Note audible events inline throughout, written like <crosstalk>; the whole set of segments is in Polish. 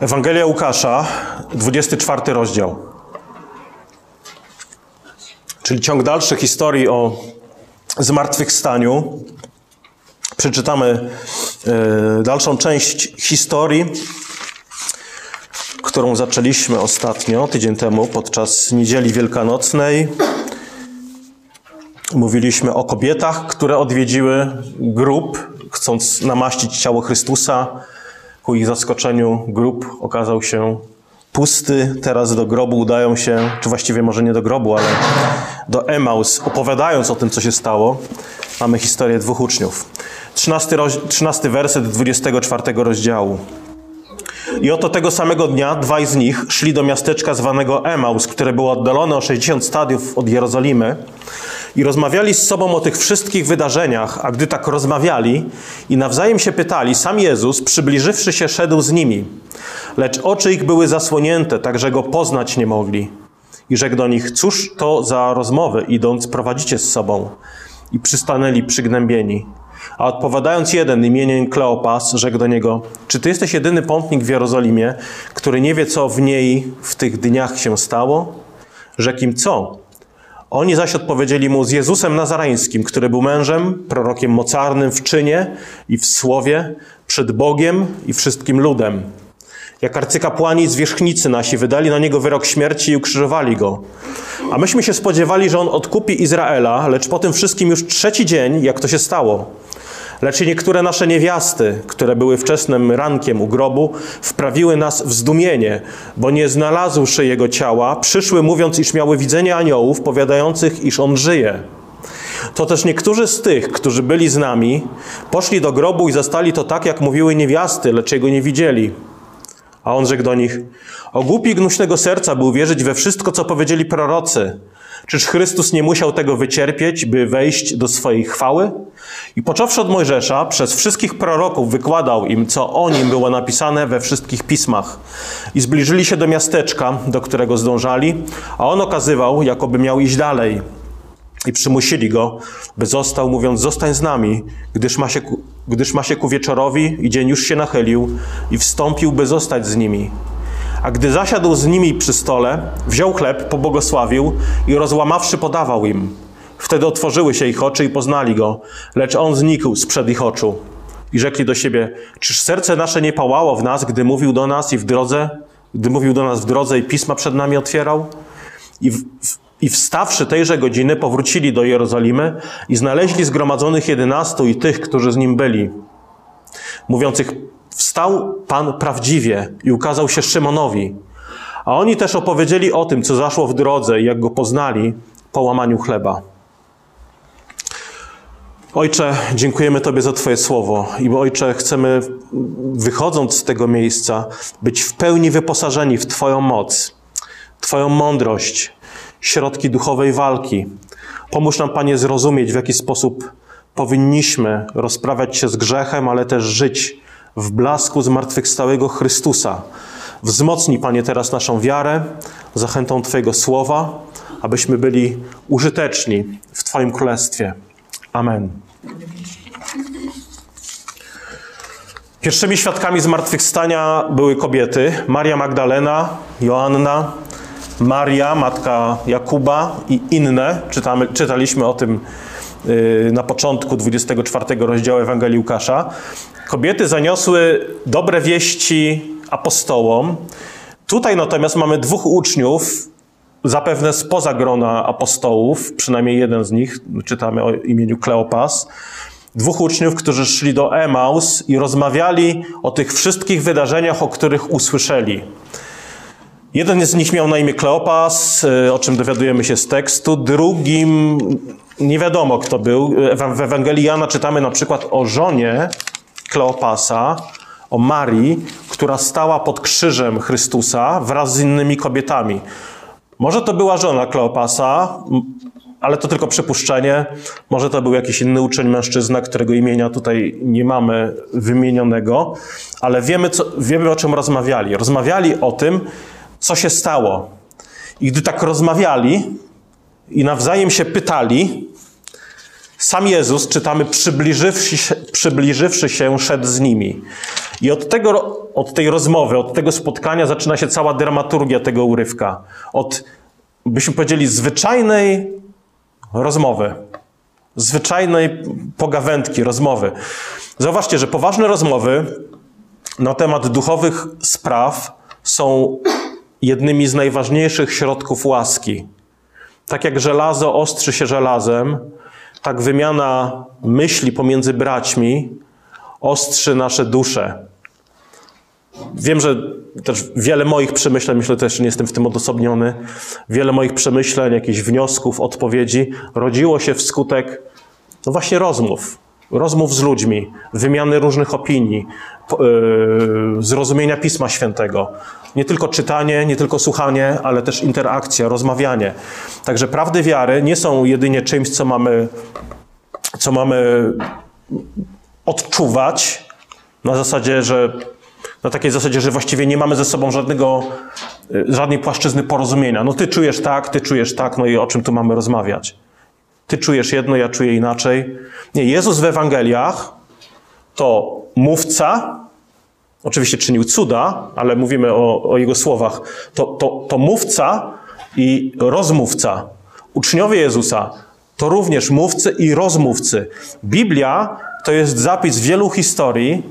Ewangelia Łukasza, 24 rozdział. Czyli ciąg dalszy historii o zmartwychwstaniu. Przeczytamy e, dalszą część historii, którą zaczęliśmy ostatnio, tydzień temu, podczas niedzieli wielkanocnej. Mówiliśmy o kobietach, które odwiedziły grób, chcąc namaścić ciało Chrystusa. Ku ich zaskoczeniu grób okazał się pusty. Teraz do grobu udają się, czy właściwie może nie do grobu, ale do Emaus, opowiadając o tym, co się stało. Mamy historię dwóch uczniów. 13, roz... 13 werset 24 rozdziału. I oto tego samego dnia dwaj z nich szli do miasteczka zwanego Emaus, które było oddalone o 60 stadiów od Jerozolimy i rozmawiali z sobą o tych wszystkich wydarzeniach, a gdy tak rozmawiali i nawzajem się pytali, sam Jezus, przybliżywszy się, szedł z nimi. Lecz oczy ich były zasłonięte, tak że go poznać nie mogli. I rzekł do nich, cóż to za rozmowy, idąc prowadzicie z sobą? I przystanęli przygnębieni. A odpowiadając jeden imieniem Kleopas, rzekł do niego, czy ty jesteś jedyny pątnik w Jerozolimie, który nie wie, co w niej w tych dniach się stało? Rzekł im, co? Oni zaś odpowiedzieli mu z Jezusem Nazareńskim, który był mężem, prorokiem mocarnym w czynie i w słowie, przed Bogiem i wszystkim ludem. Jak arcykapłani z wierzchnicy nasi wydali na niego wyrok śmierci i ukrzyżowali go. A myśmy się spodziewali, że on odkupi Izraela, lecz po tym wszystkim już trzeci dzień, jak to się stało. Lecz niektóre nasze niewiasty, które były wczesnym rankiem u grobu, wprawiły nas w zdumienie, bo nie znalazłszy jego ciała, przyszły mówiąc, iż miały widzenie aniołów, powiadających, iż on żyje. To też niektórzy z tych, którzy byli z nami, poszli do grobu i zastali to tak, jak mówiły niewiasty, lecz jego nie widzieli. A on rzekł do nich: O głupi gnuśnego serca, by uwierzyć we wszystko, co powiedzieli prorocy. Czyż Chrystus nie musiał tego wycierpieć, by wejść do swojej chwały? I począwszy od Mojżesza, przez wszystkich proroków wykładał im, co o nim było napisane we wszystkich pismach. I zbliżyli się do miasteczka, do którego zdążali, a on okazywał, jakoby miał iść dalej. I przymusili go, by został, mówiąc: Zostań z nami, gdyż ma się ku, gdyż ma się ku wieczorowi i dzień już się nachylił, i wstąpił, by zostać z nimi. A gdy zasiadł z nimi przy stole, wziął chleb, pobłogosławił i rozłamawszy podawał im. Wtedy otworzyły się ich oczy i poznali go, lecz on znikł sprzed ich oczu. I rzekli do siebie: Czyż serce nasze nie pałało w nas, gdy mówił do nas i w drodze, gdy mówił do nas w drodze i pisma przed nami otwierał? I, w, i wstawszy tejże godziny, powrócili do Jerozolimy i znaleźli zgromadzonych jedenastu i tych, którzy z nim byli, mówiących: Wstał Pan prawdziwie i ukazał się Szymonowi. A oni też opowiedzieli o tym, co zaszło w drodze i jak go poznali po łamaniu chleba. Ojcze, dziękujemy Tobie za Twoje słowo i Ojcze, chcemy wychodząc z tego miejsca być w pełni wyposażeni w Twoją moc, Twoją mądrość, środki duchowej walki. Pomóż nam, Panie, zrozumieć, w jaki sposób powinniśmy rozprawiać się z grzechem, ale też żyć w blasku zmartwychwstałego Chrystusa. Wzmocnij, Panie, teraz naszą wiarę, zachętą Twojego słowa, abyśmy byli użyteczni w Twoim królestwie. Amen. Pierwszymi świadkami zmartwychwstania były kobiety: Maria Magdalena, Joanna, Maria, matka Jakuba i inne. Czytamy, czytaliśmy o tym yy, na początku 24 rozdziału Ewangelii Łukasza. Kobiety zaniosły dobre wieści apostołom. Tutaj natomiast mamy dwóch uczniów, zapewne spoza grona apostołów, przynajmniej jeden z nich, czytamy o imieniu Kleopas, dwóch uczniów, którzy szli do Emaus i rozmawiali o tych wszystkich wydarzeniach, o których usłyszeli. Jeden z nich miał na imię Kleopas, o czym dowiadujemy się z tekstu. Drugim nie wiadomo kto był. W Ewangelii Jana czytamy na przykład o żonie Kleopasa, o Marii, która stała pod krzyżem Chrystusa wraz z innymi kobietami. Może to była żona Kleopasa, ale to tylko przypuszczenie. Może to był jakiś inny uczeń mężczyzna, którego imienia tutaj nie mamy wymienionego, ale wiemy, co, wiemy o czym rozmawiali. Rozmawiali o tym, co się stało. I gdy tak rozmawiali i nawzajem się pytali, Sam Jezus, czytamy, przybliżywszy się, przybliżywszy się, szedł z nimi. I od, tego, od tej rozmowy, od tego spotkania zaczyna się cała dramaturgia tego urywka. Od, byśmy powiedzieli, zwyczajnej rozmowy. Zwyczajnej pogawędki, rozmowy. Zauważcie, że poważne rozmowy na temat duchowych spraw są jednymi z najważniejszych środków łaski. Tak jak żelazo ostrzy się żelazem, tak wymiana myśli pomiędzy braćmi ostrzy nasze dusze. Wiem, że też wiele moich przemyśleń, myślę też, nie jestem w tym odosobniony, wiele moich przemyśleń, jakichś wniosków, odpowiedzi rodziło się wskutek no właśnie rozmów. Rozmów z ludźmi, wymiany różnych opinii, yy, zrozumienia Pisma Świętego. Nie tylko czytanie, nie tylko słuchanie, ale też interakcja, rozmawianie. Także prawdy wiary nie są jedynie czymś, co mamy, co mamy odczuwać na zasadzie, że na takiej zasadzie, że właściwie nie mamy ze sobą żadnego, y, żadnej płaszczyzny porozumienia. No ty czujesz tak, ty czujesz tak, no i o czym tu mamy rozmawiać? Ty czujesz jedno, ja czuję inaczej. Nie, Jezus w Ewangeliach to mówca, oczywiście czynił cuda, ale mówimy o, o jego słowach, to, to, to mówca i rozmówca. Uczniowie Jezusa to również mówcy i rozmówcy. Biblia to jest zapis wielu historii,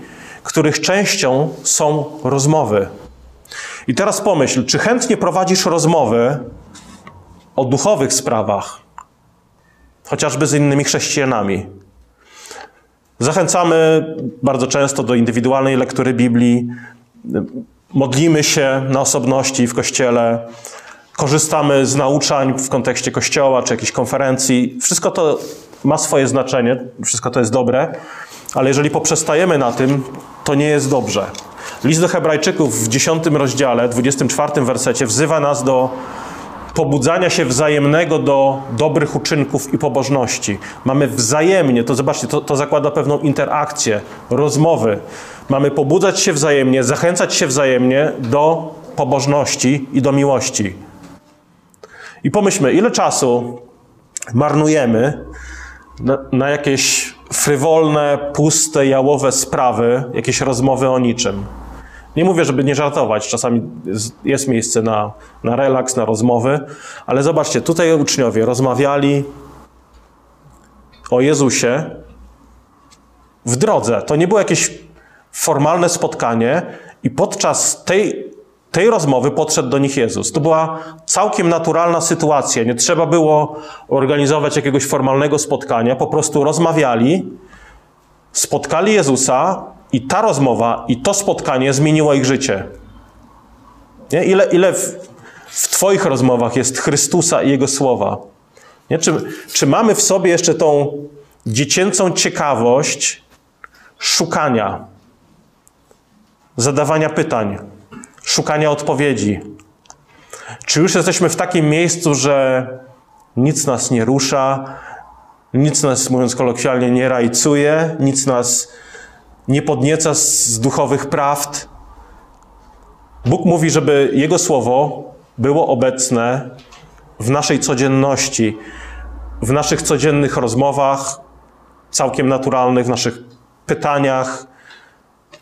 których częścią są rozmowy. I teraz pomyśl, czy chętnie prowadzisz rozmowy o duchowych sprawach, chociażby z innymi chrześcijanami? Zachęcamy bardzo często do indywidualnej lektury Biblii, modlimy się na osobności w kościele, korzystamy z nauczań w kontekście kościoła czy jakiejś konferencji. Wszystko to ma swoje znaczenie, wszystko to jest dobre, ale jeżeli poprzestajemy na tym, to nie jest dobrze. List do Hebrajczyków w 10 rozdziale, 24 wersecie wzywa nas do pobudzania się wzajemnego do dobrych uczynków i pobożności. Mamy wzajemnie, to zobaczcie, to, to zakłada pewną interakcję, rozmowy. Mamy pobudzać się wzajemnie, zachęcać się wzajemnie do pobożności i do miłości. I pomyślmy, ile czasu marnujemy na, na jakieś frywolne, puste, jałowe sprawy, jakieś rozmowy o niczym. Nie mówię, żeby nie żartować, czasami jest miejsce na, na relaks, na rozmowy, ale zobaczcie, tutaj uczniowie rozmawiali o Jezusie w drodze. To nie było jakieś formalne spotkanie, i podczas tej tej rozmowy podszedł do nich Jezus. To była całkiem naturalna sytuacja. Nie trzeba było organizować jakiegoś formalnego spotkania. Po prostu rozmawiali, spotkali Jezusa i ta rozmowa i to spotkanie zmieniło ich życie. Nie? Ile, ile w, w Twoich rozmowach jest Chrystusa i Jego słowa? Nie? Czy, czy mamy w sobie jeszcze tą dziecięcą ciekawość szukania, zadawania pytań? szukania odpowiedzi. Czy już jesteśmy w takim miejscu, że nic nas nie rusza, nic nas, mówiąc kolokwialnie, nie rajcuje, nic nas nie podnieca z duchowych prawd? Bóg mówi, żeby Jego słowo było obecne w naszej codzienności, w naszych codziennych rozmowach, całkiem naturalnych, w naszych pytaniach,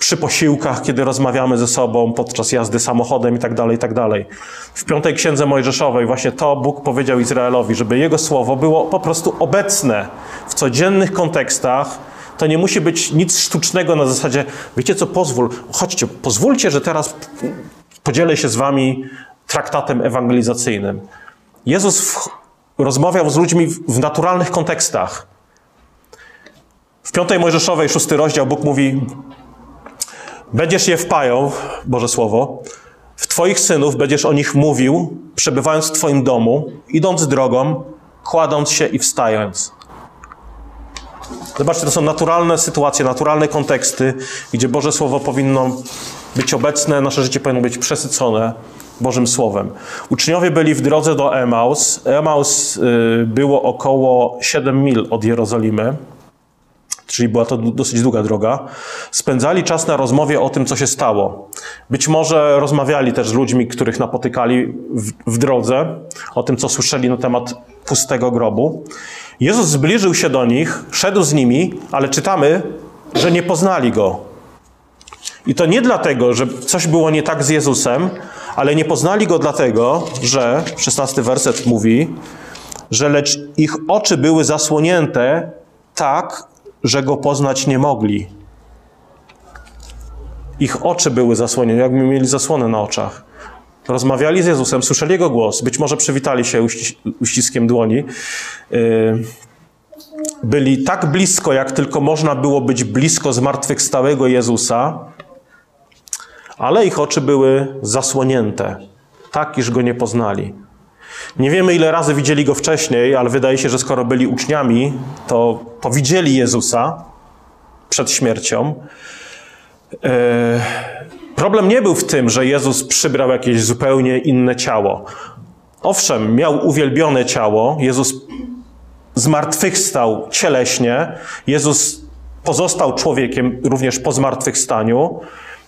przy posiłkach, kiedy rozmawiamy ze sobą, podczas jazdy samochodem i tak dalej, i tak. W piątej księdze Mojżeszowej właśnie to Bóg powiedział Izraelowi, żeby jego słowo było po prostu obecne w codziennych kontekstach. To nie musi być nic sztucznego na zasadzie, wiecie co, pozwól, chodźcie, pozwólcie, że teraz podzielę się z wami traktatem ewangelizacyjnym. Jezus w, rozmawiał z ludźmi w, w naturalnych kontekstach. W piątej Mojżeszowej, szósty rozdział, Bóg mówi, Będziesz je wpajał, Boże Słowo, w Twoich synów będziesz o nich mówił, przebywając w Twoim domu, idąc drogą, kładąc się i wstając. Zobaczcie, to są naturalne sytuacje, naturalne konteksty, gdzie Boże Słowo powinno być obecne, nasze życie powinno być przesycone Bożym Słowem. Uczniowie byli w drodze do Emaus. Emaus y, było około 7 mil od Jerozolimy czyli była to dosyć długa droga, spędzali czas na rozmowie o tym, co się stało. Być może rozmawiali też z ludźmi, których napotykali w, w drodze, o tym, co słyszeli na temat pustego grobu. Jezus zbliżył się do nich, szedł z nimi, ale czytamy, że nie poznali go. I to nie dlatego, że coś było nie tak z Jezusem, ale nie poznali go dlatego, że, 16 werset mówi, że lecz ich oczy były zasłonięte tak, że go poznać nie mogli. Ich oczy były zasłonięte, jakby mieli zasłonę na oczach. Rozmawiali z Jezusem, słyszeli Jego głos, być może przywitali się uściskiem dłoni. Y, byli tak blisko, jak tylko można było być blisko zmartwychwstałego Jezusa, ale ich oczy były zasłonięte, tak iż Go nie poznali. Nie wiemy, ile razy widzieli Go wcześniej, ale wydaje się, że skoro byli uczniami, to, to widzieli Jezusa przed śmiercią. E, problem nie był w tym, że Jezus przybrał jakieś zupełnie inne ciało. Owszem, miał uwielbione ciało, Jezus zmartwychwstał cieleśnie, Jezus pozostał człowiekiem również po zmartwychwstaniu,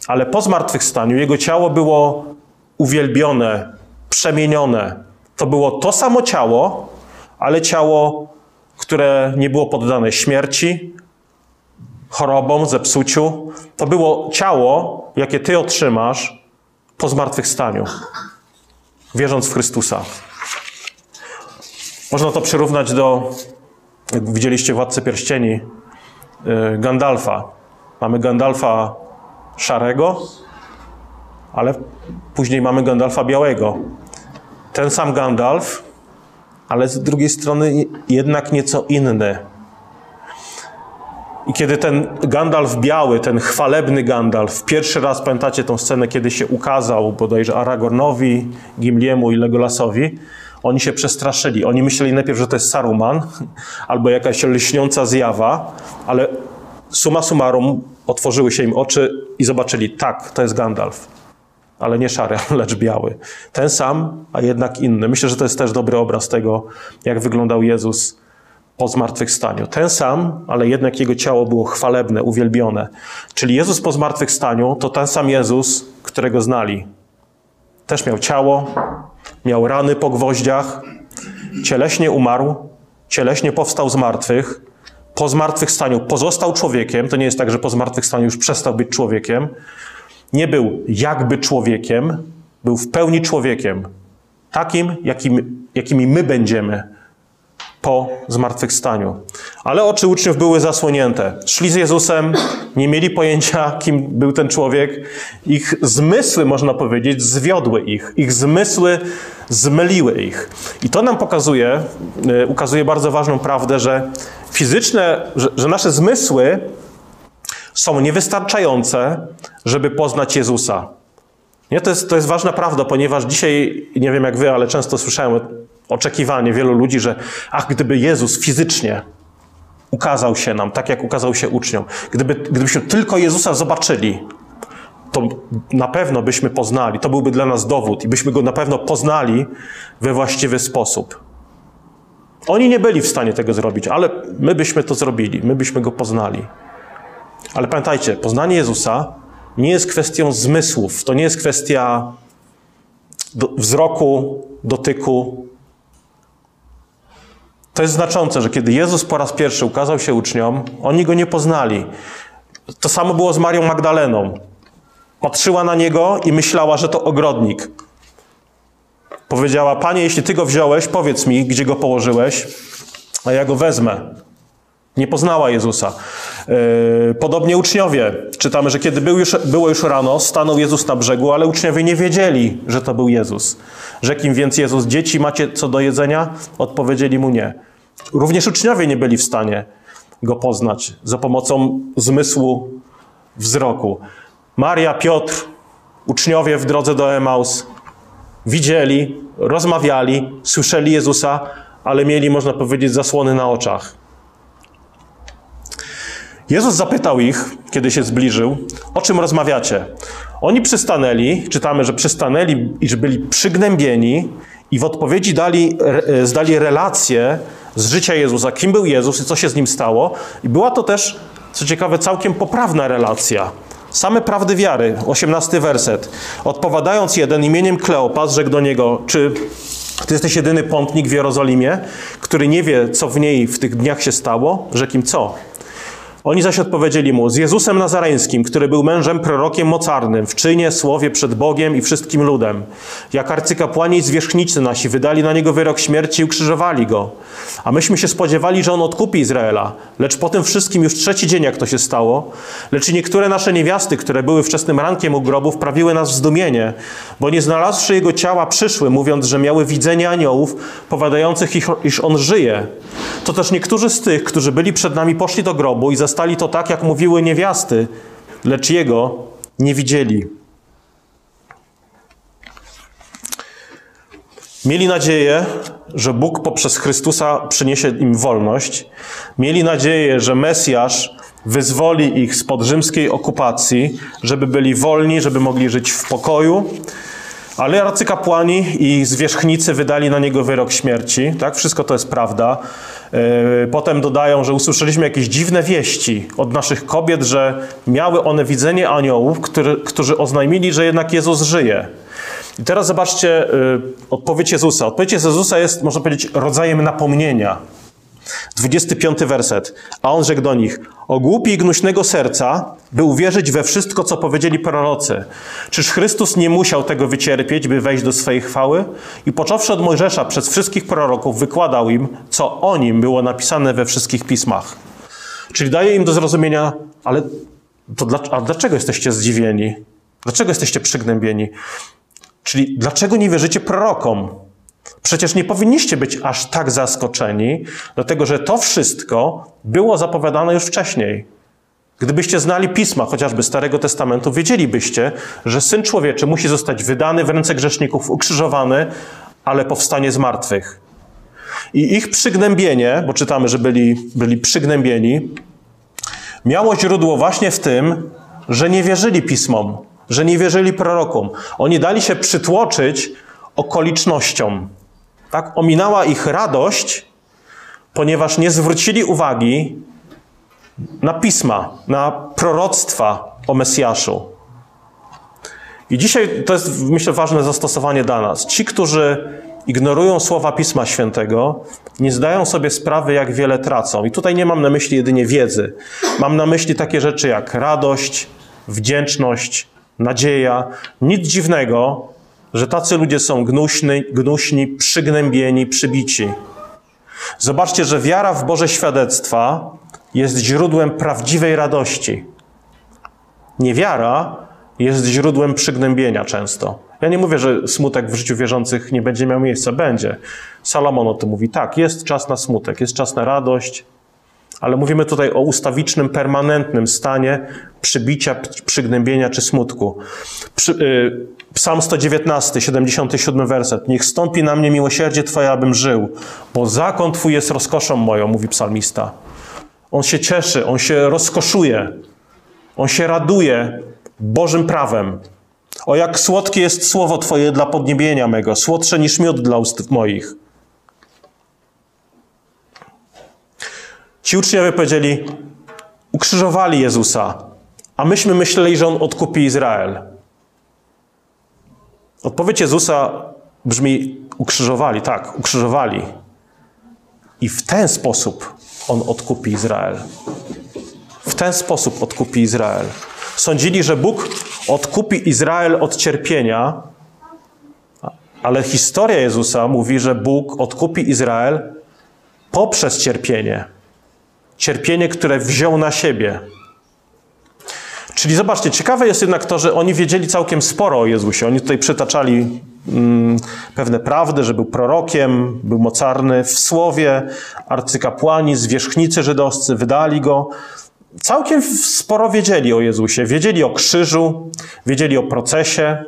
ale po zmartwychwstaniu jego ciało było uwielbione, przemienione. To było to samo ciało, ale ciało, które nie było poddane śmierci, chorobom, zepsuciu. To było ciało, jakie Ty otrzymasz po zmartwychwstaniu, wierząc w Chrystusa. Można to przyrównać do, jak widzieliście Władcy Pierścieni, y, Gandalfa. Mamy Gandalfa szarego, ale później mamy Gandalfa białego. Ten sam Gandalf, ale z drugiej strony jednak nieco inny. I kiedy ten Gandalf biały, ten chwalebny Gandalf, pierwszy raz pamiętacie tą scenę, kiedy się ukazał bodajże Aragornowi, Gimliemu i Legolasowi, oni się przestraszyli. Oni myśleli najpierw, że to jest Saruman <laughs> albo jakaś lśniąca zjawa, ale summa summarum otworzyły się im oczy i zobaczyli, tak, to jest Gandalf. Ale nie szary, <laughs> lecz biały. Ten sam, a jednak inny. Myślę, że to jest też dobry obraz tego, jak wyglądał Jezus po zmartwychwstaniu. Ten sam, ale jednak jego ciało było chwalebne, uwielbione. Czyli Jezus po zmartwychwstaniu to ten sam Jezus, którego znali. Też miał ciało, miał rany po gwoździach, cieleśnie umarł, cieleśnie powstał z martwych, po zmartwychwstaniu pozostał człowiekiem. To nie jest tak, że po zmartwychwstaniu już przestał być człowiekiem. Nie był jakby człowiekiem, był w pełni człowiekiem. Takim, jakim, jakimi my będziemy po zmartwychwstaniu. Ale oczy uczniów były zasłonięte. Szli z Jezusem, nie mieli pojęcia, kim był ten człowiek. Ich zmysły, można powiedzieć, zwiodły ich. Ich zmysły zmyliły ich. I to nam pokazuje, e, ukazuje bardzo ważną prawdę, że fizyczne, że, że nasze zmysły są niewystarczające, żeby poznać Jezusa. Nie, to jest, to jest ważna prawda, ponieważ dzisiaj, nie wiem jak wy, ale często słyszałem oczekiwanie wielu ludzi, że ach, gdyby Jezus fizycznie ukazał się nam, tak jak ukazał się uczniom, gdyby, gdybyśmy tylko Jezusa zobaczyli, to na pewno byśmy poznali, to byłby dla nas dowód i byśmy go na pewno poznali we właściwy sposób. Oni nie byli w stanie tego zrobić, ale my byśmy to zrobili, my byśmy go poznali. Ale pamiętajcie, poznanie Jezusa nie jest kwestią zmysłów, to nie jest kwestia do, wzroku, dotyku. To jest znaczące, że kiedy Jezus po raz pierwszy ukazał się uczniom, oni go nie poznali. To samo było z Marią Magdaleną. Patrzyła na niego i myślała, że to ogrodnik. Powiedziała: Panie, jeśli ty go wziąłeś, powiedz mi, gdzie go położyłeś, a ja go wezmę. Nie poznała Jezusa. E, podobnie uczniowie. Czytamy, że kiedy był już, było już rano, stanął Jezus na brzegu, ale uczniowie nie wiedzieli, że to był Jezus. Rzekł im więc Jezus, dzieci macie co do jedzenia? Odpowiedzieli mu nie. Również uczniowie nie byli w stanie go poznać za pomocą zmysłu wzroku. Maria, Piotr, uczniowie w drodze do Emaus widzieli, rozmawiali, słyszeli Jezusa, ale mieli, można powiedzieć, zasłony na oczach. Jezus zapytał ich, kiedy się zbliżył, o czym rozmawiacie. Oni przystanęli, czytamy, że przystanęli i że byli przygnębieni i w odpowiedzi dali, e, zdali relację z życia Jezusa, kim był Jezus i co się z nim stało. I była to też, co ciekawe, całkiem poprawna relacja. Same prawdy wiary, 18 werset. Odpowiadając jeden imieniem Kleopas, rzekł do niego, czy Ty jesteś jedyny pątnik w Jerozolimie, który nie wie, co w niej w tych dniach się stało. Rzekł im co? Oni zaś odpowiedzieli mu, z Jezusem Nazareńskim, który był mężem prorokiem mocarnym, w czynie, słowie przed Bogiem i wszystkim ludem. Jak arcykapłani i zwierzchnicy nasi wydali na niego wyrok śmierci i ukrzyżowali go. A myśmy się spodziewali, że on odkupi Izraela. Lecz po tym wszystkim już trzeci dzień, jak to się stało. Lecz niektóre nasze niewiasty, które były wczesnym rankiem u grobu, wprawiły nas w zdumienie, bo nie znalazłszy jego ciała, przyszły, mówiąc, że miały widzenie aniołów, powiadających ich, iż on żyje. To też niektórzy z tych, którzy byli przed nami, poszli do grobu i zastali to tak, jak mówiły niewiasty, lecz jego nie widzieli. Mieli nadzieję, że Bóg poprzez Chrystusa przyniesie im wolność. Mieli nadzieję, że Mesjasz wyzwoli ich spod rzymskiej okupacji, żeby byli wolni, żeby mogli żyć w pokoju. Ale arcykapłani i zwierzchnicy wydali na niego wyrok śmierci. Tak? Wszystko to jest prawda. E, potem dodają, że usłyszeliśmy jakieś dziwne wieści od naszych kobiet, że miały one widzenie aniołów, który, którzy oznajmili, że jednak Jezus żyje. I teraz zobaczcie y, odpowiedź Jezusa. Odpowiedź Jezusa jest, można powiedzieć, rodzajem napomnienia. 25 werset. A on rzekł do nich: O głupi i gnuśnego serca, by uwierzyć we wszystko, co powiedzieli prorocy. Czyż Chrystus nie musiał tego wycierpieć, by wejść do swojej chwały? I począwszy od Mojżesza, przez wszystkich proroków, wykładał im, co o nim było napisane we wszystkich pismach. Czyli daje im do zrozumienia, ale to dla, a dlaczego jesteście zdziwieni? Dlaczego jesteście przygnębieni? Czyli dlaczego nie wierzycie prorokom? Przecież nie powinniście być aż tak zaskoczeni, dlatego że to wszystko było zapowiadane już wcześniej. Gdybyście znali pisma, chociażby Starego Testamentu, wiedzielibyście, że Syn Człowieczy musi zostać wydany w ręce grzeszników, ukrzyżowany, ale powstanie z martwych. I ich przygnębienie, bo czytamy, że byli, byli przygnębieni, miało źródło właśnie w tym, że nie wierzyli pismom, że nie wierzyli prorokom. Oni dali się przytłoczyć okolicznościom. Tak? Ominęła ich radość, ponieważ nie zwrócili uwagi na pisma, na proroctwa o Mesjaszu. I dzisiaj to jest, myślę, ważne zastosowanie dla nas. Ci, którzy ignorują słowa Pisma Świętego, nie zdają sobie sprawy, jak wiele tracą. I tutaj nie mam na myśli jedynie wiedzy. Mam na myśli takie rzeczy jak radość, wdzięczność, nadzieja. Nic dziwnego, że tacy ludzie są gnuśni, gnuśni, przygnębieni, przybici. Zobaczcie, że wiara w Boże świadectwa jest źródłem prawdziwej radości. Niewiara jest źródłem przygnębienia często. Ja nie mówię, że smutek w życiu wierzących nie będzie miał miejsca. Będzie. Salomon o tym mówi. Tak, jest czas na smutek, jest czas na radość, ale mówimy tutaj o ustawicznym, permanentnym stanie przybicia, przygnębienia czy smutku. Przy, y, Psalm 119, 77 werset. Niech stąpi na mnie miłosierdzie Twoje, abym żył, bo zakon Twój jest rozkoszą moją, mówi psalmista. On się cieszy, on się rozkoszuje, on się raduje Bożym prawem. O jak słodkie jest słowo Twoje dla podniebienia mego, słodsze niż miód dla ust moich. Ci uczniowie powiedzieli, ukrzyżowali Jezusa, a myśmy myśleli, że On odkupi Izrael. Odpowiedź Jezusa brzmi: ukrzyżowali, tak, ukrzyżowali. I w ten sposób On odkupi Izrael. W ten sposób odkupi Izrael. Sądzili, że Bóg odkupi Izrael od cierpienia, ale historia Jezusa mówi, że Bóg odkupi Izrael poprzez cierpienie. Cierpienie, które wziął na siebie. Czyli zobaczcie, ciekawe jest jednak to, że oni wiedzieli całkiem sporo o Jezusie. Oni tutaj przytaczali mm, pewne prawdy, że był prorokiem, był mocarny w słowie, arcykapłani, zwierzchnicy żydowscy wydali go. Całkiem sporo wiedzieli o Jezusie. Wiedzieli o krzyżu, wiedzieli o procesie,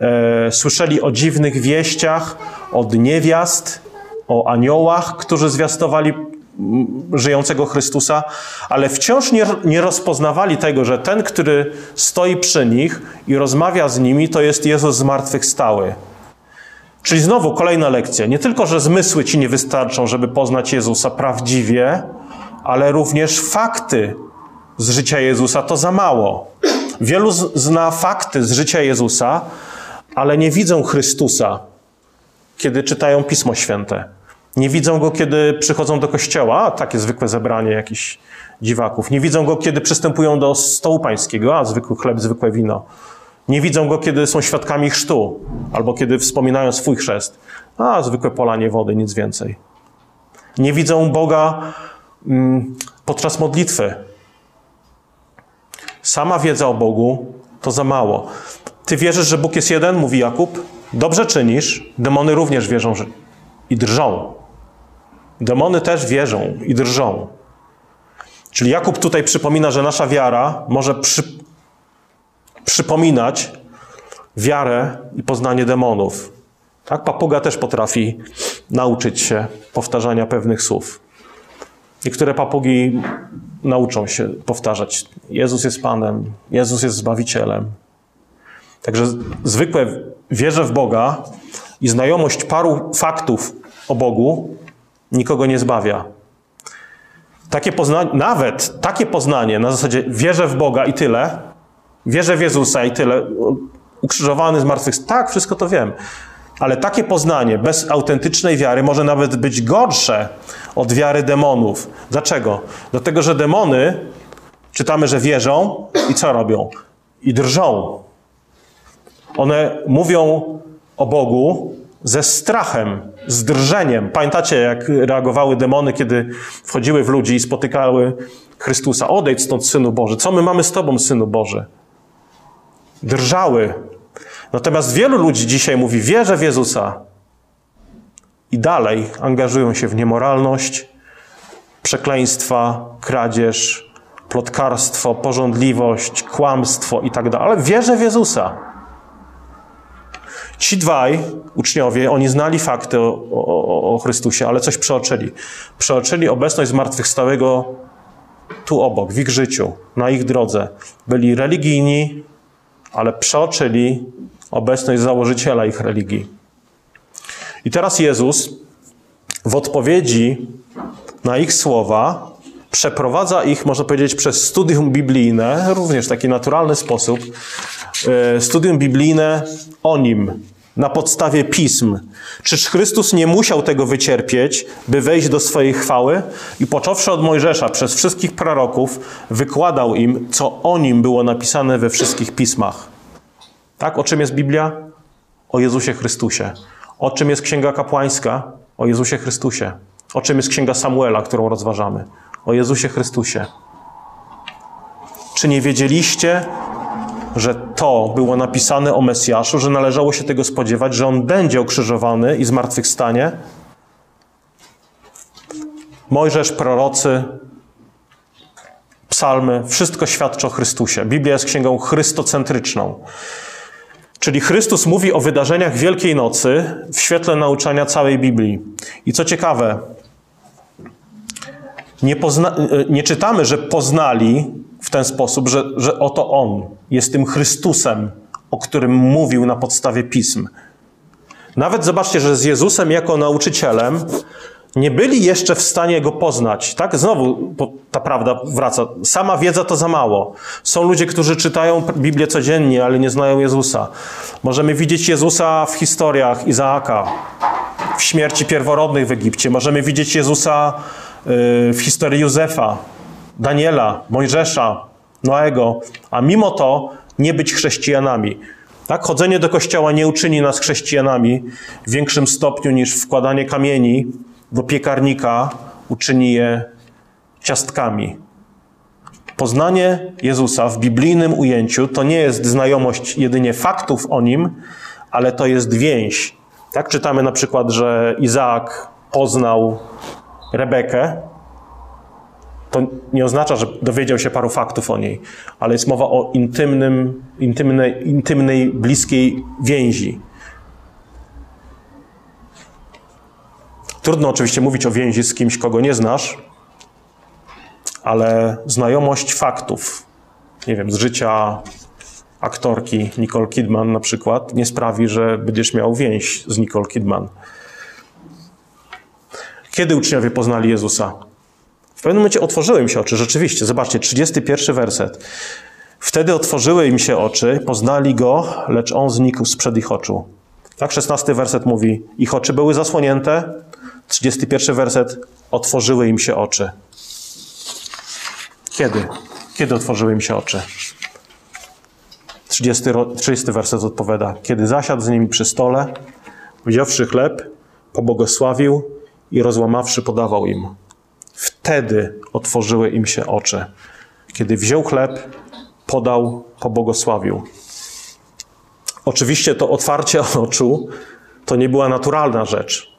e, słyszeli o dziwnych wieściach, od niewiast, o aniołach, którzy zwiastowali żyjącego Chrystusa, ale wciąż nie, nie rozpoznawali tego, że ten, który stoi przy nich i rozmawia z nimi, to jest Jezus zmartwychwstały. Czyli znowu kolejna lekcja. Nie tylko, że zmysły ci nie wystarczą, żeby poznać Jezusa prawdziwie, ale również fakty z życia Jezusa to za mało. Wielu zna fakty z życia Jezusa, ale nie widzą Chrystusa, kiedy czytają Pismo Święte. Nie widzą go, kiedy przychodzą do kościoła, takie zwykłe zebranie jakichś dziwaków. Nie widzą go, kiedy przystępują do stołu pańskiego, a zwykły chleb, zwykłe wino. Nie widzą go, kiedy są świadkami chrztu, albo kiedy wspominają swój chrzest, a zwykłe polanie wody, nic więcej. Nie widzą Boga mm, podczas modlitwy. Sama wiedza o Bogu to za mało. Ty wierzysz, że Bóg jest jeden? Mówi Jakub. Dobrze czynisz. Demony również wierzą że... i drżą. Demony też wierzą i drżą. Czyli Jakub tutaj przypomina, że nasza wiara może przy... przypominać wiarę i poznanie demonów. Tak? Papuga też potrafi nauczyć się powtarzania pewnych słów. Niektóre papugi nauczą się powtarzać: Jezus jest Panem, Jezus jest Zbawicielem. Także zwykłe wierze w Boga i znajomość paru faktów o Bogu nikogo nie zbawia. Takie poznanie, nawet takie poznanie na zasadzie wierzę w Boga i tyle, wierzę w Jezusa i tyle, ukrzyżowany, zmartwychwstał, tak, wszystko to wiem. Ale takie poznanie bez autentycznej wiary może nawet być gorsze od wiary demonów. Dlaczego? Dlatego, że demony czytamy, że wierzą i co robią? I drżą. One mówią o Bogu ze strachem, z drżeniem. Pamiętacie, jak reagowały demony, kiedy wchodziły w ludzi i spotykały Chrystusa? Odejdź stąd, Synu Boży. Co my mamy z Tobą, Synu Boży? Drżały. Natomiast wielu ludzi dzisiaj mówi, wierzę w Jezusa. I dalej angażują się w niemoralność, przekleństwa, kradzież, plotkarstwo, porządliwość, kłamstwo i tak. Ale wierzę w Jezusa. Ci dwaj uczniowie, oni znali fakty o, o, o Chrystusie, ale coś przeoczyli. Przeoczyli obecność zmartwychwstałego tu obok, w ich życiu, na ich drodze. Byli religijni, ale przeoczyli obecność założyciela ich religii. I teraz Jezus w odpowiedzi na ich słowa przeprowadza ich, można powiedzieć, przez studium biblijne, również w taki naturalny sposób, e, studium biblijne o nim, na podstawie pism. Czyż Chrystus nie musiał tego wycierpieć, by wejść do swojej chwały? I począwszy od Mojżesza, przez wszystkich proroków, wykładał im, co o nim było napisane we wszystkich pismach. Tak, o czym jest Biblia? O Jezusie Chrystusie. O czym jest Księga Kapłańska? O Jezusie Chrystusie. O czym jest Księga Samuela, którą rozważamy? O Jezusie Chrystusie. Czy nie wiedzieliście, że to było napisane o Mesjaszu, że należało się tego spodziewać, że on będzie okrzyżowany i zmartwychwstanie? Mojżesz, prorocy, psalmy, wszystko świadczy o Chrystusie. Biblia jest księgą chrystocentryczną. Czyli Chrystus mówi o wydarzeniach Wielkiej Nocy w świetle nauczania całej Biblii. I co ciekawe, nie, pozna, nie czytamy, że poznali w ten sposób, że, że oto On jest tym Chrystusem, o którym mówił na podstawie pism. Nawet zobaczcie, że z Jezusem jako nauczycielem nie byli jeszcze w stanie go poznać. Tak? Znowu ta prawda wraca. Sama wiedza to za mało. Są ludzie, którzy czytają Biblię codziennie, ale nie znają Jezusa. Możemy widzieć Jezusa w historiach Izaaka, w śmierci pierworodnych w Egipcie. Możemy widzieć Jezusa y, w historii Józefa, Daniela, Mojżesza, Noego, a mimo to nie być chrześcijanami. Tak? Chodzenie do kościoła nie uczyni nas chrześcijanami w większym stopniu niż wkładanie kamieni do piekarnika uczyni je ciastkami. Poznanie Jezusa w biblijnym ujęciu to nie jest znajomość jedynie faktów o nim, ale to jest więź. Tak czytamy na przykład, że Izaak poznał Rebekę. To nie oznacza, że dowiedział się paru faktów o niej, ale jest mowa o intymnym, intymnej, intymnej bliskiej więzi. Trudno oczywiście mówić o więzi z kimś, kogo nie znasz, ale znajomość faktów, nie wiem, z życia aktorki Nicole Kidman na przykład, nie sprawi, że będziesz miał więź z Nicole Kidman. Kiedy uczniowie poznali Jezusa? W pewnym momencie otworzyły się oczy, rzeczywiście. Zobaczcie, 31 werset. Wtedy otworzyły im się oczy, poznali Go, lecz On znikł sprzed ich oczu. Tak, 16 werset mówi, ich oczy były zasłonięte. 31 werset, otworzyły im się oczy. Kiedy? Kiedy otworzyły im się oczy? 30, 30 werset odpowiada, kiedy zasiadł z nimi przy stole, wziąwszy chleb, pobłogosławił i rozłamawszy podawał im. Wtedy otworzyły im się oczy. Kiedy wziął chleb, podał, pobłogosławił. Oczywiście to otwarcie <laughs> oczu to nie była naturalna rzecz.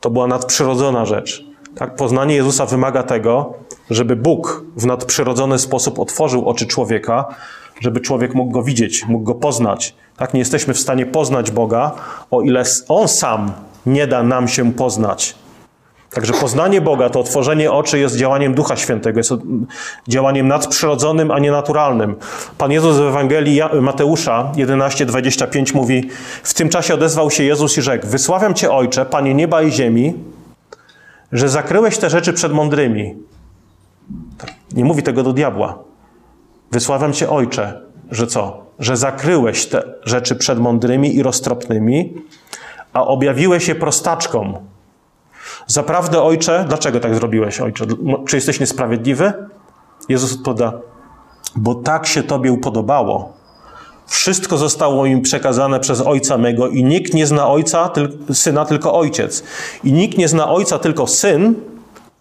To była nadprzyrodzona rzecz. Tak? Poznanie Jezusa wymaga tego, żeby Bóg w nadprzyrodzony sposób otworzył oczy człowieka, żeby człowiek mógł go widzieć, mógł go poznać. Tak nie jesteśmy w stanie poznać Boga, o ile On sam nie da nam się poznać. Także poznanie Boga, to otworzenie oczy jest działaniem Ducha Świętego, jest działaniem nadprzyrodzonym, a nie naturalnym. Pan Jezus w Ewangelii Mateusza 11:25 mówi: W tym czasie odezwał się Jezus i rzekł: Wysławiam Cię, Ojcze, Panie nieba i ziemi, że zakryłeś te rzeczy przed mądrymi. Tak, nie mówi tego do diabła. Wysławiam Cię, Ojcze, że co? Że zakryłeś te rzeczy przed mądrymi i roztropnymi, a objawiłeś je prostaczkom. Zaprawdę, Ojcze, dlaczego tak zrobiłeś, Ojcze? Czy jesteś niesprawiedliwy? Jezus odpowiada, bo tak się Tobie upodobało. Wszystko zostało mi przekazane przez Ojca mego i nikt nie zna Ojca, Syna, tylko Ojciec. I nikt nie zna Ojca, tylko Syn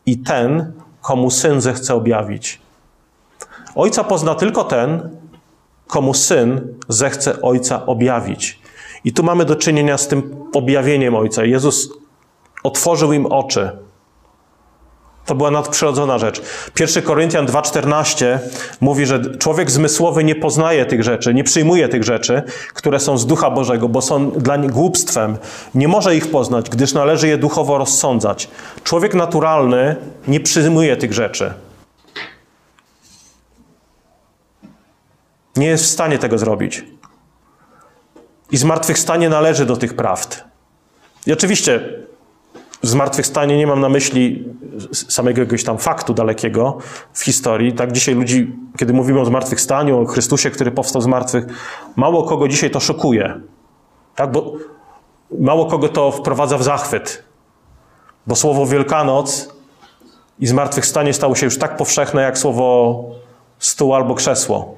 i ten, komu Syn zechce objawić. Ojca pozna tylko ten, komu Syn zechce Ojca objawić. I tu mamy do czynienia z tym objawieniem Ojca. Jezus otworzył im oczy. To była nadprzyrodzona rzecz. 1 Koryntian 2,14 mówi, że człowiek zmysłowy nie poznaje tych rzeczy, nie przyjmuje tych rzeczy, które są z Ducha Bożego, bo są dla nich głupstwem. Nie może ich poznać, gdyż należy je duchowo rozsądzać. Człowiek naturalny nie przyjmuje tych rzeczy. Nie jest w stanie tego zrobić. I zmartwychwstanie należy do tych prawd. I oczywiście zmartwychwstanie nie mam na myśli samego jakiegoś tam faktu dalekiego w historii. Tak dzisiaj ludzi, kiedy mówimy o zmartwychwstaniu, o Chrystusie, który powstał z martwych, mało kogo dzisiaj to szokuje. Tak, bo mało kogo to wprowadza w zachwyt. Bo słowo Wielkanoc i zmartwychwstanie stało się już tak powszechne jak słowo stół albo krzesło.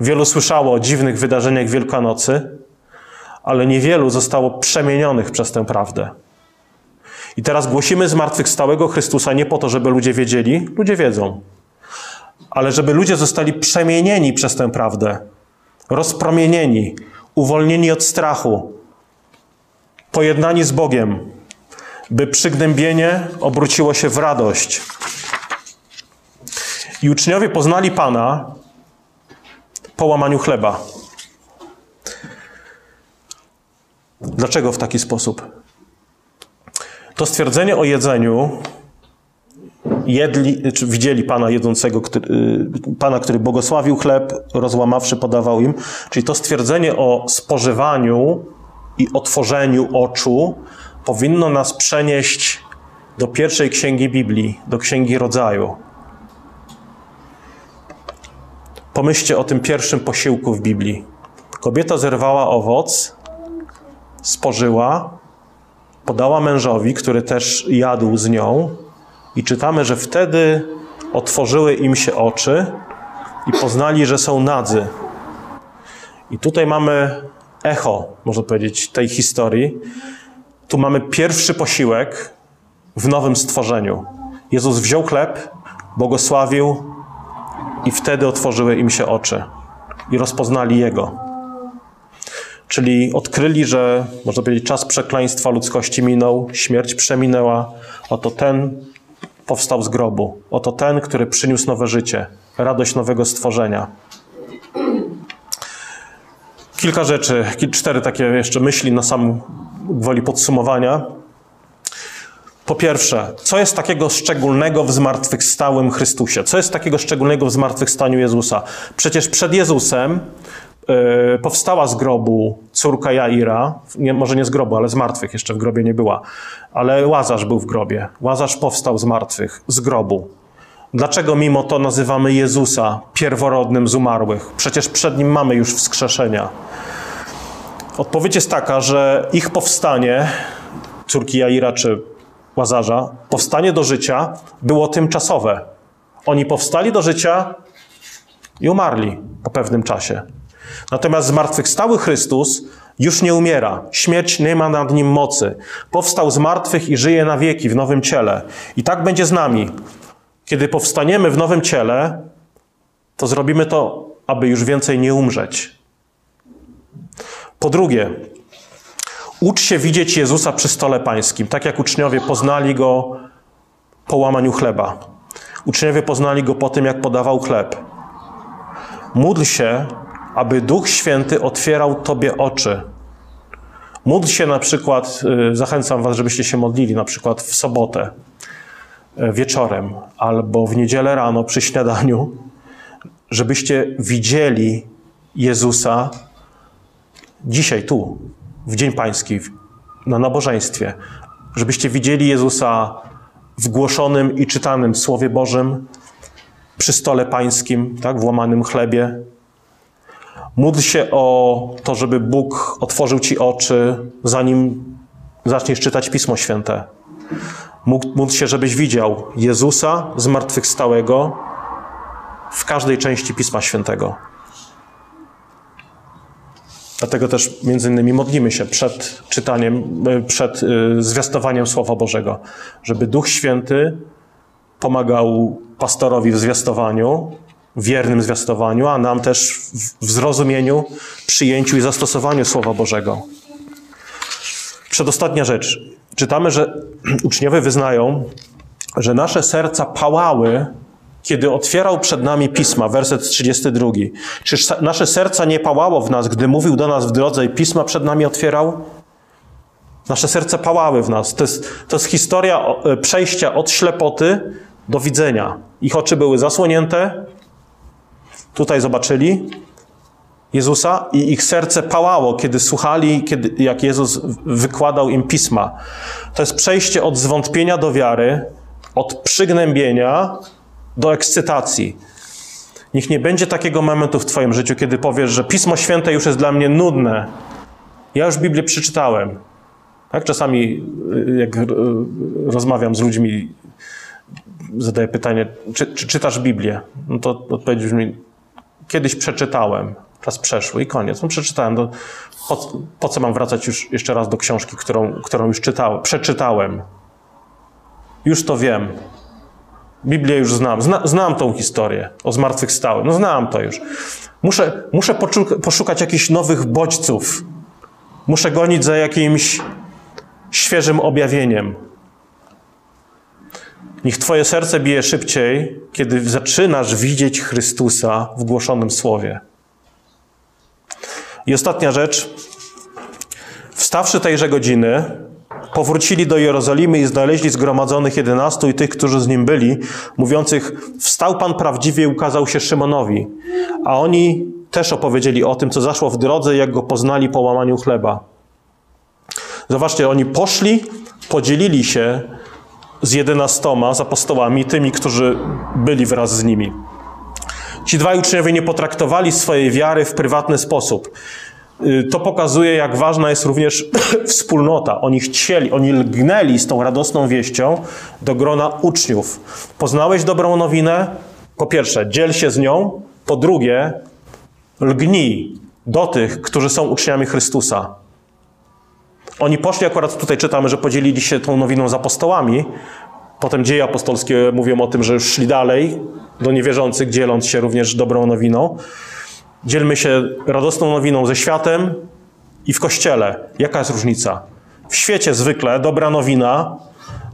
Wielu słyszało o dziwnych wydarzeniach Wielkanocy, ale niewielu zostało przemienionych przez tę prawdę. I teraz głosimy zmartwychwstałego Chrystusa nie po to, żeby ludzie wiedzieli, ludzie wiedzą, ale żeby ludzie zostali przemienieni przez tę prawdę, rozpromienieni, uwolnieni od strachu, pojednani z Bogiem, by przygnębienie obróciło się w radość. I uczniowie poznali Pana po łamaniu chleba. Dlaczego w taki sposób? To stwierdzenie o jedzeniu jedli, czy widzieli Pana jedzącego, który, y, Pana, który błogosławił chleb, rozłamawszy, podawał im. Czyli to stwierdzenie o spożywaniu i otworzeniu oczu powinno nas przenieść do pierwszej księgi Biblii, do księgi rodzaju. Pomyślcie o tym pierwszym posiłku w Biblii. Kobieta zerwała owoc, spożyła, podała mężowi, który też jadł z nią, i czytamy, że wtedy otworzyły im się oczy i poznali, że są nadzy. I tutaj mamy echo, można powiedzieć, tej historii. Tu mamy pierwszy posiłek w nowym stworzeniu. Jezus wziął chleb, błogosławił i wtedy otworzyły im się oczy i rozpoznali Jego. Czyli odkryli, że, można powiedzieć, czas przekleństwa ludzkości minął, śmierć przeminęła. Oto ten powstał z grobu. Oto ten, który przyniósł nowe życie, radość nowego stworzenia. Kilka rzeczy, cztery takie jeszcze myśli na sam gwoli podsumowania. Po pierwsze, co jest takiego szczególnego w zmartwychwstałym Chrystusie? Co jest takiego szczególnego w zmartwychwstaniu Jezusa? Przecież przed Jezusem powstała z grobu córka Jaira, nie, może nie z grobu, ale z martwych, jeszcze w grobie nie była, ale Łazarz był w grobie. Łazarz powstał z martwych, z grobu. Dlaczego mimo to nazywamy Jezusa pierworodnym z umarłych? Przecież przed nim mamy już wskrzeszenia. Odpowiedź jest taka, że ich powstanie, córki Jaira czy Łazarza, powstanie do życia było tymczasowe. Oni powstali do życia i umarli po pewnym czasie. Natomiast zmartwychwstały Chrystus już nie umiera. Śmierć nie ma nad nim mocy. Powstał z martwych i żyje na wieki w nowym ciele. I tak będzie z nami. Kiedy powstaniemy w nowym ciele, to zrobimy to, aby już więcej nie umrzeć. Po drugie, ucz się widzieć Jezusa przy stole pańskim, tak jak uczniowie poznali go po łamaniu chleba. Uczniowie poznali go po tym, jak podawał chleb. Módl się, aby Duch Święty otwierał Tobie oczy. Módl się na przykład, y, zachęcam Was, żebyście się modlili, na przykład w sobotę y, wieczorem albo w niedzielę rano przy śniadaniu, żebyście widzieli Jezusa dzisiaj, tu, w Dzień Pański, na nabożeństwie, żebyście widzieli Jezusa w głoszonym i czytanym Słowie Bożym, przy stole pańskim, tak, w łamanym chlebie. Módl się o to, żeby Bóg otworzył ci oczy, zanim zaczniesz czytać Pismo Święte. Módl się, żebyś widział Jezusa zmartwychwstałego w każdej części Pisma Świętego. Dlatego też między innymi modlimy się przed czytaniem, e, przed e, zwiastowaniem Słowa Bożego, żeby Duch Święty pomagał pastorowi w zwiastowaniu, wiernym zwiastowaniu, a nam też w zrozumieniu, przyjęciu i zastosowaniu Słowa Bożego. Przedostatnia rzecz. Czytamy, że <clears throat> uczniowie wyznają, że nasze serca pałały kiedy otwierał przed nami pisma, werset 32. Czyż nasze serca nie pałało w nas, gdy mówił do nas w drodze i pisma przed nami otwierał? Nasze serce pałały w nas. To jest, to jest historia e, przejścia od ślepoty do widzenia. Ich oczy były zasłonięte. Tutaj zobaczyli Jezusa i ich serce pałało, kiedy słuchali, kiedy, jak Jezus wykładał im pisma. To jest przejście od zwątpienia do wiary, od przygnębienia do ekscytacji. Niech nie będzie takiego momentu w Twoim życiu, kiedy powiesz, że Pismo Święte już jest dla mnie nudne. Ja już Biblię przeczytałem. Tak? Czasami, y, jak y, rozmawiam z ludźmi, zadaję pytanie, czy, czy czytasz Biblię? No to odpowiedź brzmi, kiedyś przeczytałem, czas przeszły i koniec. No przeczytałem. Po, po, co mam wracać już jeszcze raz do książki, którą, którą już czytałem? Przeczytałem. Już to wiem. Biblię już znam. Zna, znam tą historię o zmartwychwstałym. No znam to już. Muszę, muszę poszukać jakichś nowych bodźców. Muszę gonić za jakimś świeżym objawieniem. Niech Twoje serce bije szybciej, kiedy zaczynasz widzieć Chrystusa w głoszonym słowie. I ostatnia rzecz. Wstawszy tejże godziny, powrócili do Jerozolimy i znaleźli zgromadzonych jedenastu i tych, którzy z nim byli, mówiących, wstał Pan prawdziwie i ukazał się Szymonowi. A oni też opowiedzieli o tym, co zaszło w drodze, jak go poznali po łamaniu chleba. Zobaczcie, oni poszli, podzielili się z jedenastoma, z apostołami, tymi, którzy byli wraz z nimi. Ci dwaj uczniowie nie potraktowali swojej wiary w prywatny sposób. Y, to pokazuje, jak ważna jest również <clears throat> wspólnota. Oni chcieli, oni lgnęli z tą radosną wieścią do grona uczniów. Poznałeś dobrą nowinę? Po pierwsze, dziel się z nią. Po drugie, lgnij do tych, którzy są uczniami Chrystusa. Oni poszli, akurat tutaj czytamy, że podzielili się tą nowiną z apostołami. Potem dzieje apostolskie mówią o tym, że już szli dalej do niewierzących, dzieląc się również dobrą nowiną. Dzielmy się radosną nowiną ze światem i w kościele. Jaka jest różnica? W świecie zwykle dobra nowina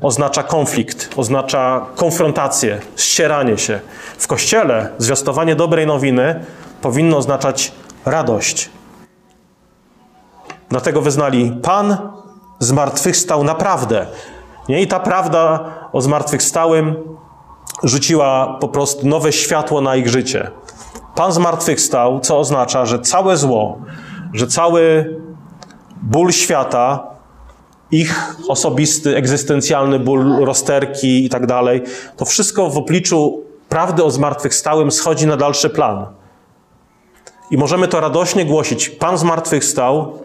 oznacza konflikt, oznacza konfrontację, ścieranie się. W kościele zwiastowanie dobrej nowiny powinno oznaczać radość. Dlatego wyznali: Pan zmartwychwstał naprawdę. Nie? I ta prawda o zmartwychwstałym rzuciła po prostu nowe światło na ich życie. Pan zmartwychwstał, co oznacza, że całe zło, że cały ból świata, ich osobisty, egzystencjalny ból, rozterki i tak dalej, to wszystko w obliczu prawdy o zmartwychwstałym schodzi na dalszy plan. I możemy to radośnie głosić. Pan zmartwychwstał,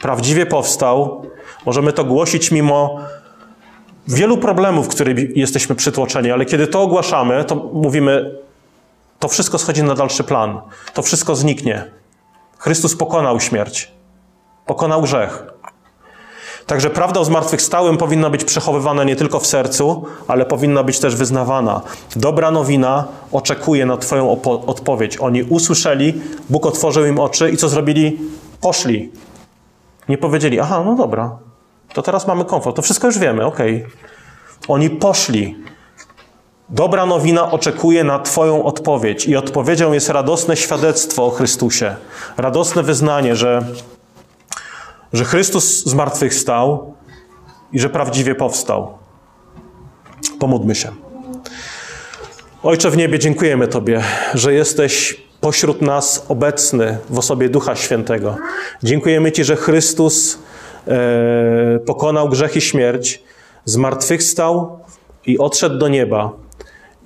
prawdziwie powstał. Możemy to głosić mimo wielu problemów, w których jesteśmy przytłoczeni, ale kiedy to ogłaszamy, to mówimy, to wszystko schodzi na dalszy plan. To wszystko zniknie. Chrystus pokonał śmierć. Pokonał grzech. Także prawda o zmartwychwstałym powinna być przechowywana nie tylko w sercu, ale powinna być też wyznawana. Dobra nowina oczekuje na Twoją odpowiedź. Oni usłyszeli, Bóg otworzył im oczy i co zrobili? Poszli. Nie powiedzieli, aha, no dobra, to teraz mamy komfort, to wszystko już wiemy, okej. Okay. Oni poszli. Dobra nowina oczekuje na Twoją odpowiedź, i odpowiedzią jest radosne świadectwo o Chrystusie. Radosne wyznanie, że że Chrystus zmartwychwstał i że prawdziwie powstał. Pomódmy się. Ojcze w niebie, dziękujemy Tobie, że jesteś pośród nas obecny w osobie Ducha Świętego. Dziękujemy Ci, że Chrystus e, pokonał grzech i śmierć, zmartwychwstał i odszedł do nieba.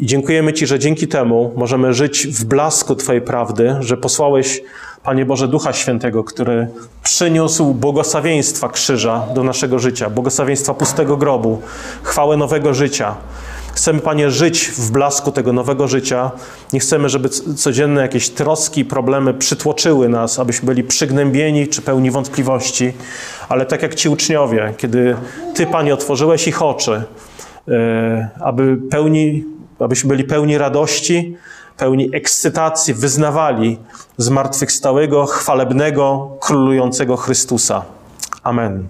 I dziękujemy Ci, że dzięki temu możemy żyć w blasku Twojej prawdy, że posłałeś Panie Boże, Ducha Świętego, który przyniósł błogosławieństwa krzyża do naszego życia, błogosławieństwa pustego grobu, chwałę nowego życia. Chcemy, Panie, żyć w blasku tego nowego życia. Nie chcemy, żeby codzienne jakieś troski problemy przytłoczyły nas, abyśmy byli przygnębieni czy pełni wątpliwości. Ale tak jak ci uczniowie, kiedy Ty, Panie, otworzyłeś ich oczy, e, aby pełni, abyśmy byli pełni radości, pełni ekscytacji wyznawali zmartwychwstałego, chwalebnego, królującego Chrystusa. Amen.